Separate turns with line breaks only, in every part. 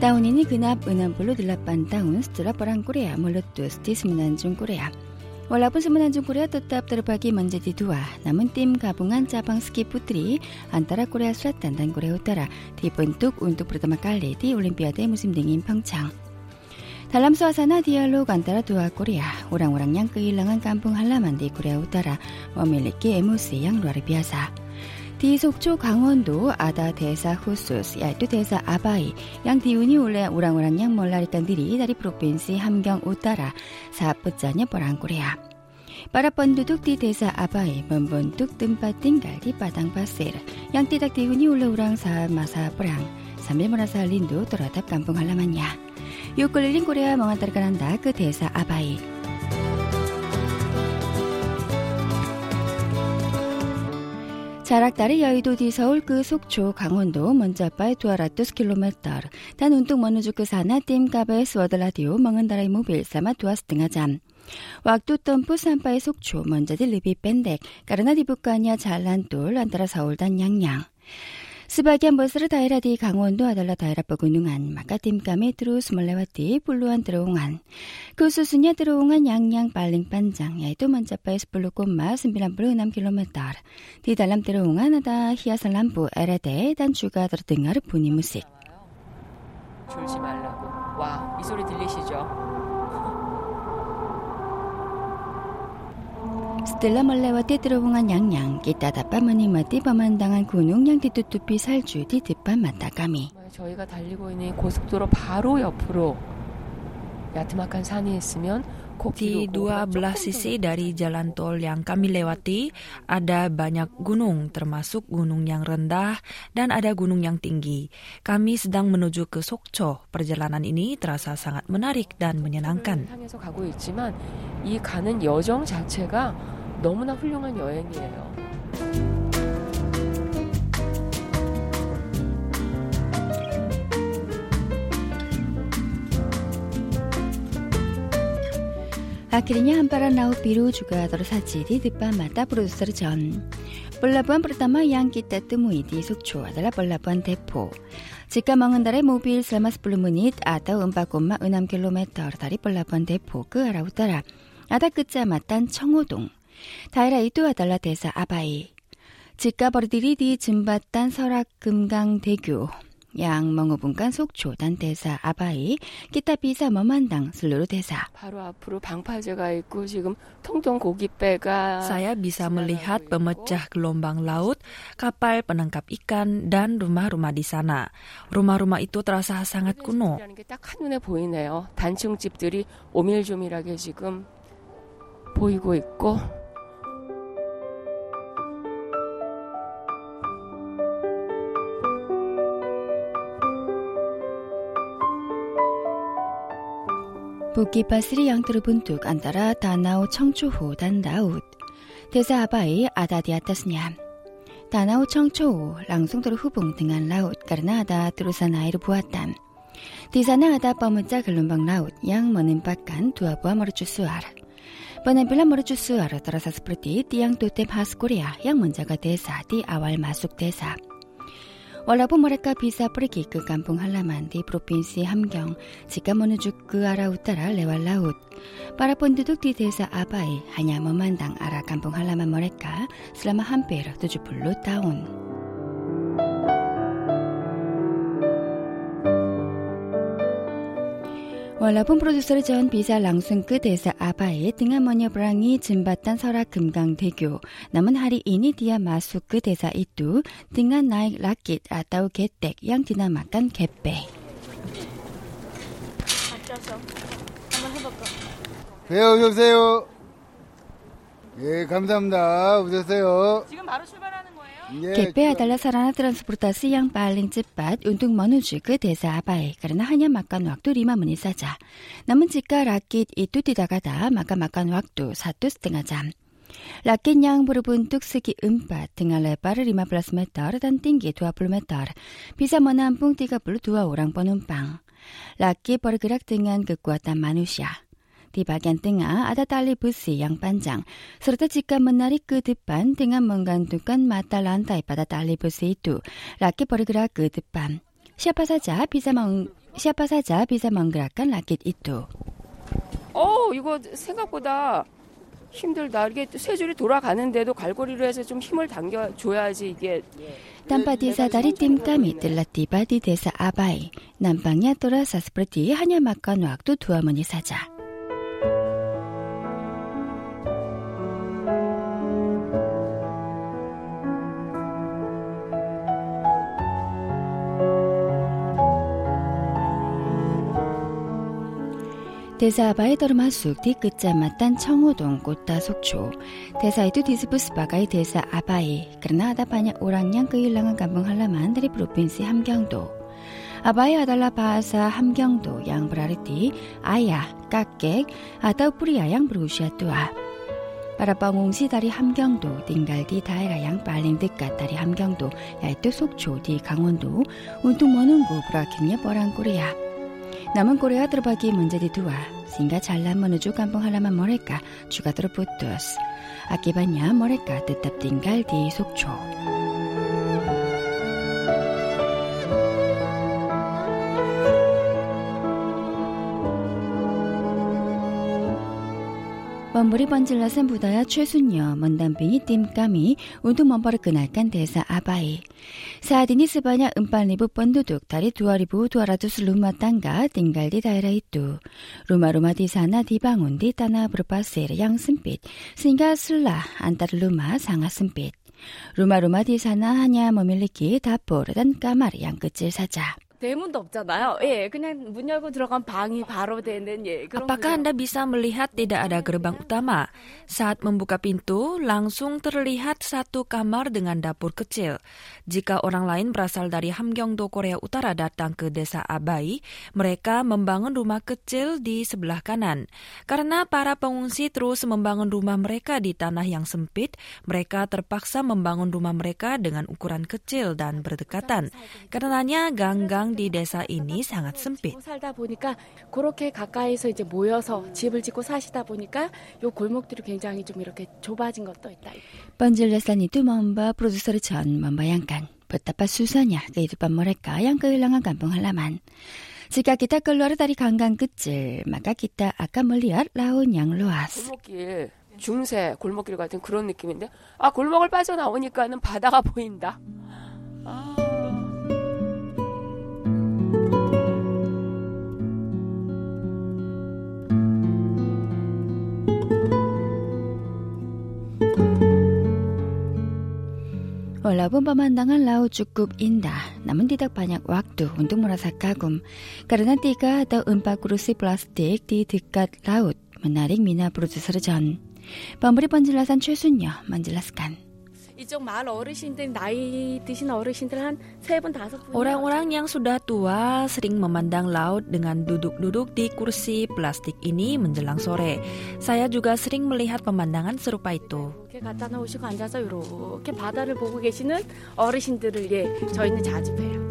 Tahun ini genap 68 tahun setelah Perang Korea meletus di Semenanjung Korea. Walaupun Semenanjung Korea tetap terbagi menjadi dua, namun tim gabungan cabang ski putri antara Korea Selatan dan Korea Utara dibentuk untuk pertama kali di Olimpiade musim dingin Pyeongchang. Dalam suasana dialog antara dua Korea, orang-orang yang kehilangan kampung halaman di Korea Utara memiliki emosi yang luar biasa. Di Sokcho Gangwon-do ada desa khusus yaitu desa Abai yang dihuni oleh orang-orang yang melarikan diri dari provinsi Hamgyong Utara saat pecahnya perang Korea. Para penduduk di desa Abai membentuk tempat tinggal di padang pasir yang tidak dihuni oleh orang saat masa perang sambil merasa rindu terhadap kampung halamannya. Yuk keliling Korea mengantarkan Anda ke 자락다리 여의도 뒤 서울 그 속초 강원도 먼저 빠이 두아라 뚜스 킬로미터. 단 운동 머누주 그 사나 띠임까베 스워드라디오 멍은다라이 모빌 사마 두아스 등하잠. 왁두 덤프 산빠이 속초 먼저 딜리비 밴덱. 까르나 디부카니아 잘란돌 안따라 서울단 양양. di Seoul ke Sokcho, Gangwon-do mencapai 200 km dan untuk menuju ke sana tim KBS World Radio mengendarai mobil selama dua setengah jam. Waktu tempuh sampai Sokcho menjadi lebih pendek karena dibukanya jalan tol antara Seoul dan Yangyang. Sebagian besar daerah di Gangwon-do adalah daerah pegunungan, maka tim kami terus melewati puluhan terowongan. Khususnya terowongan yang yang paling panjang, yaitu mencapai 10,96 km. Di dalam terowongan ada hiasan lampu LED dan juga terdengar bunyi musik.
졸지 말라고. 와, 이 소리 들리시죠?
스텔라 멀레와 띠드로봉한 양양 끼따다 빠마니마 띠바만 당한 군웅 양 띠뚜뚜피 살주 띠뜻빠 맞다까미
저희가 달리고 있는 고속도로 바로 옆으로 야트막한 산이 있으면 Di dua belah sisi dari jalan
tol yang kami lewati, ada banyak gunung, termasuk gunung yang rendah dan ada gunung yang tinggi. Kami sedang menuju ke Sokcho. Perjalanan ini terasa sangat menarik dan menyenangkan.
향해서 가고 있지만 이 가는 여정 자체가 너무나 훌륭한 여행이에요.
Akhirnya hamparan laut biru juga tersaji di depan mata produser John. Pelabuhan pertama yang kita temui di Sukcho adalah Pelabuhan Depo. Jika mengendarai mobil selama 10 menit atau 4,6 km dari Pelabuhan Depo ke arah utara, ada kecamatan 청호동. Daerah itu adalah desa Abai. Jika berdiri di jembatan Serak-Gemgang-Daegu, Sokcho dan desa Abai, kita bisa memandang seluruh desa.
바로 앞으로 방파제가 있고 지금 통통 고깃배가 Saya
bisa melihat pemecah gelombang laut, kapal penangkap ikan, dan rumah-rumah di sana. Rumah-rumah itu terasa sangat kuno.
딱 한눈에 보이네요. 단층 집들이 오밀조밀하게 지금 보이고 있고
Bukit pasir yang terbentuk antara Danau Chongchuho dan laut. Desa Abai ada di atasnya. Danau Chongchuho langsung terhubung dengan laut karena ada terusan air buatan. Di sana ada pemecah gelombang laut yang menempatkan dua buah mercusuar. Penampilan mercusuar terasa seperti tiang totem khas Korea yang menjaga desa di awal masuk desa. Walaupun mereka bisa pergi ke kampung halaman di Provinsi Hamgyong jika menuju ke arah utara lewat laut, para penduduk di desa Abai hanya memandang arah kampung halaman mereka selama hampir 70 tahun. 월라폰 프로듀서를 전 비사 랑순크 대사 아바에 등하머니 브랑이 진바탄 설악 금강대교 남은 하리 이니디아 마수크 대사 이뚜 등한 나이 라킷 아따우 개댁 양 디나마깐 개빼
배우
오세요. 예 감사합니다. 오셨어요. 지금 바로 출발 하는
거예요? 예, Gepe adalah sarana transportasi yang paling cepat untuk menuju ke desa Abai karena hanya makan waktu 5 menit saja. Namun jika rakit itu tidak ada, maka makan waktu satu setengah jam. Rakit yang berbentuk segi empat dengan lebar 15 meter dan tinggi 20 meter bisa menampung 32 orang penumpang. Rakit bergerak dengan kekuatan manusia. Di bagian tengah ada tali besi yang panjang, serta jika menarik ke depan dengan menggantungkan mata lantai pada tali besi itu, rakit bergerak ke depan. Siapa saja bisa meng- Siapa saja bisa menggerakkan rakit itu.
어, 이거 생각보다 힘들다. 이게 세 줄이 돌아가는데도 갈고리로 해서 좀 힘을 당겨 줘야지 이게
Tanpa disadari tim kami telah tiba di desa Abai. Nampaknya terasa seperti hanya makan waktu dua menit saja. 대사바에 더마숙 뒤끝자마딴 청호동 꽃다 속초. 대사이두 디스부스바가이 대사 아바이. 그러나 아다바냐 오랑냥 그 일랑은 감봉 할라만 다리 프로빈스 함경도. 아바이 아달라 바사 함경도 양브라리티 아야 깍객 아다우프리야 양브루시아 뚜아. 바라방옹시 다리 함경도 딩갈디 다이라 양 빨링드까 다리 함경도 야이뚜 속초 디 강원도 운퉁 머는구 브라킴야 버랑꾸리야. 남은 꼬리 아들박이 문제디 두와 생가 잘난 머느 주 깜봉 할라만 머랄까? 주가 들어 부뚜스 아끼바냐 머랄까? 뜻답 띵갈디 속초. Pemberi penjelasan budaya Choi mendampingi tim kami untuk memperkenalkan desa Abai. Saat ini sebanyak 4.000 penduduk dari 2.200 rumah tangga tinggal di daerah itu. Rumah-rumah di sana dibangun di tanah berpasir yang sempit sehingga selah antar rumah sangat sempit. Rumah-rumah di sana hanya memiliki dapur dan kamar yang kecil saja.
대문도 없잖아요. 예, 그냥 문 열고 들어간 방이 바로 되는 예. 그런 Apakah 구조. Anda
bisa melihat tidak ada gerbang utama? Saat membuka pintu, langsung terlihat satu kamar dengan dapur kecil. Jika orang lain berasal dari Hamgyongdo, Korea Utara datang ke desa Abai, mereka membangun rumah kecil di sebelah kanan. Karena para pengungsi terus membangun rumah mereka di tanah yang sempit, mereka terpaksa membangun rumah mereka dengan ukuran kecil dan berdekatan.
Karenanya gang-gang -gang 지방 리레사 인이 상업 숨빛. 살다 보니까 그렇게 가까이서 이제 모여서 집을 짓고 사시다 보니까 요 골목들이 굉장히 좀 이렇게 좁아진 것도 있다.
번질레산이 두 맘바 프로듀서를 전 맘바 양간. 보따빠 수선야 그이두밤 모랄까 양그일랑한 감봉 할라만. 지가 기타 걸로르 다리 강강 끝질 마가 기타 아까 멀리야 라온 양로아스.
중세 골목길 같은 그런 느낌인데 아 골목을 빠져나오니까는 바다가 보인다. 아.
Walaupun pemandangan laut cukup indah, namun tidak banyak waktu untuk merasa kagum karena tiga atau empat kursi plastik di dekat laut menarik minat produser John. Pemberi penjelasan Choi menjelaskan.
이쪽 마을 어르신들 나이 드신 어르신들 한 세 분 다섯 분. Orang-orang
yang sudah tua sering memandang laut dengan duduk-duduk di kursi plastik ini menjelang sore. Saya juga sering melihat pemandangan serupa itu.
이렇게 갖다 놓으시고 앉아서 이렇게 바다를 보고 계시는 어르신들을 예 저희는 자주 봬요.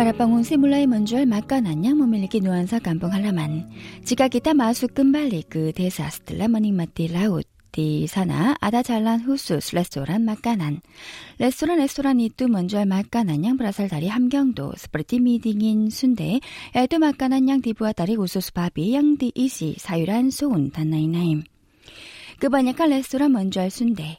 바라빵온 세물라이 먼주얼 맛과 난양 모밀리기 노안사 깜봉 할라만. 지각이다 마수 끈발리 그 대사 스텔라 머닝 마티 라웃 디사나 아다 잘란 후수스 레스토랑 맛가난. 레스토랑 레스토랑 이뚜 먼주알 맛가난 양 브라살 다리 함경도 스프리티 미딩인 순대 에뚜 맛가난 양 디부아 다리 우수스 바비 양디 이시 사유란 소운 단나이나임. 그 번역한 레스토랑 먼주알 순대.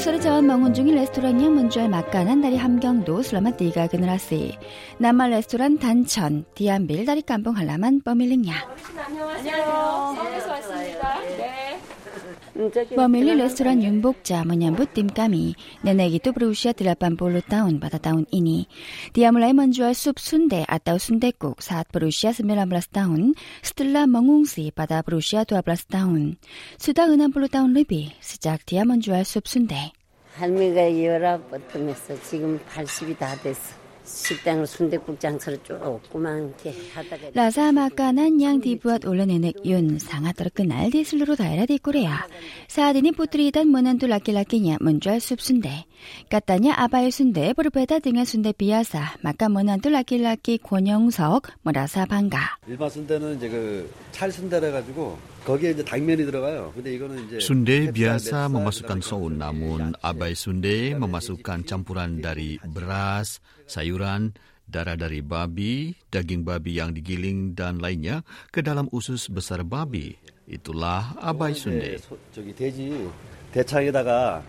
스르 자원 방문 중인 레스토랑이 문주알 막간한 다리 함경도 슬라마 디가 그느라스이 남마 레스토랑 단천 디안빌 다리 깜봉 한라만 버밀링야
안녕하세요. 안녕하세요. 서울에서 왔습니다. 네.
Pemilik restoran
Yumbokja menyambut tim kami. Nenek itu berusia 80 tahun pada tahun ini. Dia mulai menjual sup sundae atau sundekuk saat berusia 19 tahun setelah mengungsi pada berusia 12 tahun. Sudah 60 tahun lebih sejak dia menjual sup sundae.
할미가 열아홉 번쯤했어. 지금 80이 다 됐어. 식당을 순대국 장사를 조금만 하다가 라사마카난 양디부앗
올라네넥 윤 상하더르크 그 날디슬로 다이라디 꾸레야. 사디니 부트리단 모난두 라키라키냐 먼주알 숲순대 까따냐 아바이 순대 보르베다 등의 순대 비아사 마까 모난두 라키라키 권영석 모라사 방가.
일반 순대는 이제 그 찰순대라 가지고 거기에 이제 당면이 들어가요. 근데 이거는 이제 Sunde 햇살, biasa 뱃살, memasukkan 그다음에 soun, namun abai
sunde memasukkan campuran dari beras, sayuran, darah dari babi, daging babi yang digiling dan lainnya ke dalam usus besar babi. Itulah abai 이제 sunde.
소- 저기 돼지 대창에다가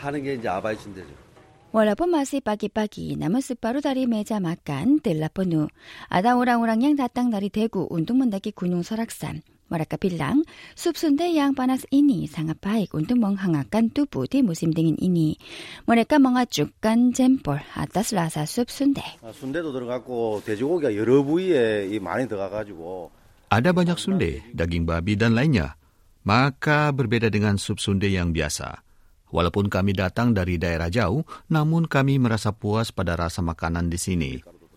하는 게 이제 아바이 순대죠.
Walaupun masih pagi-pagi, namun separuh dari meja makan telah penuh. Ada orang-orang yang datang dari Daegu untuk mendaki Gunung Soraksan. Mereka bilang, sup sundae yang panas ini sangat baik untuk menghangatkan tubuh di musim dingin ini. Mereka mengajukan jempol atas rasa sup sundae.
아, 순대도 들어갔고 돼지고기가 여러 부위에 이 많이 들어가가지고
Ada banyak sunde, daging babi dan lainnya. Maka berbeda dengan sup sunde yang biasa. Walaupun kami datang dari daerah jauh, namun kami merasa puas pada rasa makanan di sini.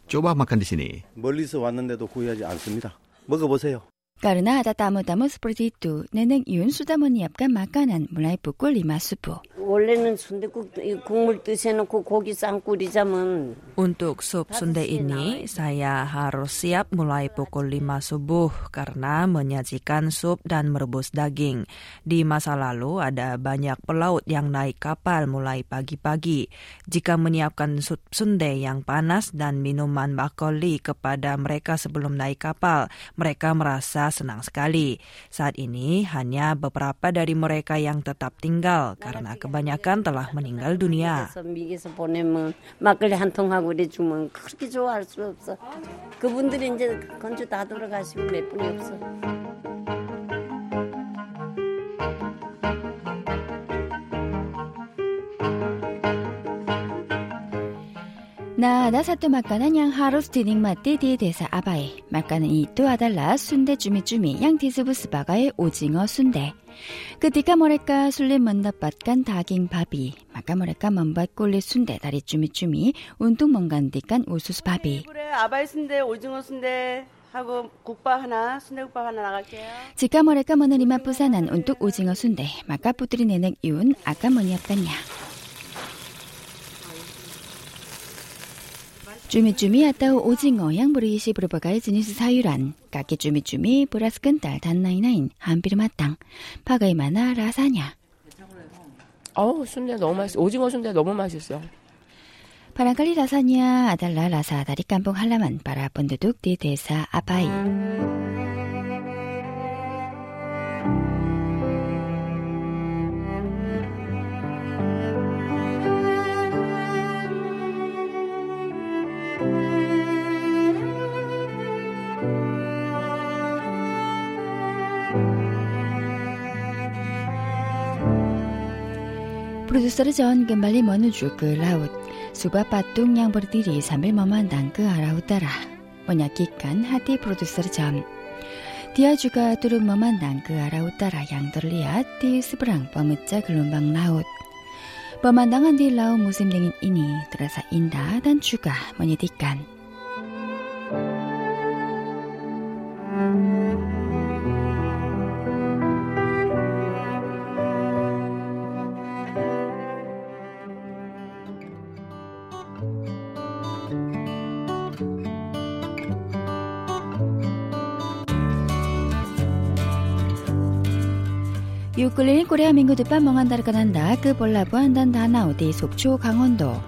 Coba makan di sini.
멀리서 왔는데도 후회하지 않습니다. 먹어보세요.
Karena ada tamu-tamu seperti itu, Nenek Yun sudah menyiapkan makanan mulai pukul 5 subuh.
원래는 순대국 이 국물 뜨셔놓고 고기 삶고 그러자면
Untuk sup sundae ini, saya harus siap mulai pukul 5 subuh karena menyajikan sup dan merebus daging. Di masa lalu ada banyak pelaut yang naik kapal mulai pagi-pagi. Jika menyiapkan sup sundae yang panas dan minuman bakoli kepada mereka sebelum naik kapal, mereka merasa senang sekali. Saat ini hanya beberapa dari mereka yang tetap tinggal karena kebanyakan telah meninggal dunia.
그래서 미국에서 보내면 막걸리 한 통 하고 이래 주면 그렇게 좋아할 수 없어. 그분들이 이제 건조 다 돌아가시고 몇 분이 없어.
Nah, ada satu makanan yang harus dinikmati di desa Abai. Makanan itu adalah sunde cumi-cumi yang disebut sebagai 오징어 sunde. Ketika mereka sulit mendapatkan daging babi, maka mereka membuat kulit sunde dari cumi-cumi untuk menggantikan usus babi.
그래 아바이 순대 오징어 순대 하고 국밥 하나 순대국밥 하나 나갈게요.
Jika mereka menerima pesanan untuk 오징어 sunde, maka putri nenek Yun akan menyiapkannya. 쭈미쭈미 아따 오징어 양부리시 브로버가의 지니스 사유란 까끼 쭈미쭈미 브라스끈딸 단나이나인 한비르마땅 파가이 마나 라사냐.
어우 순대 너무 맛있어 오징어 순대 너무 맛있어
파랑칼리 라사냐 아달라 라사 다리 깜봉 할라만 바라본드둑 디대사 아파이. Produser John kembali menuju ke laut. Sebuah patung yang berdiri sambil memandang ke arah utara. Menyakitkan hati produser John. Dia juga turut memandang ke arah utara yang terlihat di seberang pemecah gelombang laut. Pemandangan di laut musim dingin ini terasa indah dan juga menyedihkan. 이웃 끌린 꼬리아 민구 듣밥 멍한다르가난다. 그 볼라부 한단다나 어디 속초 강원도.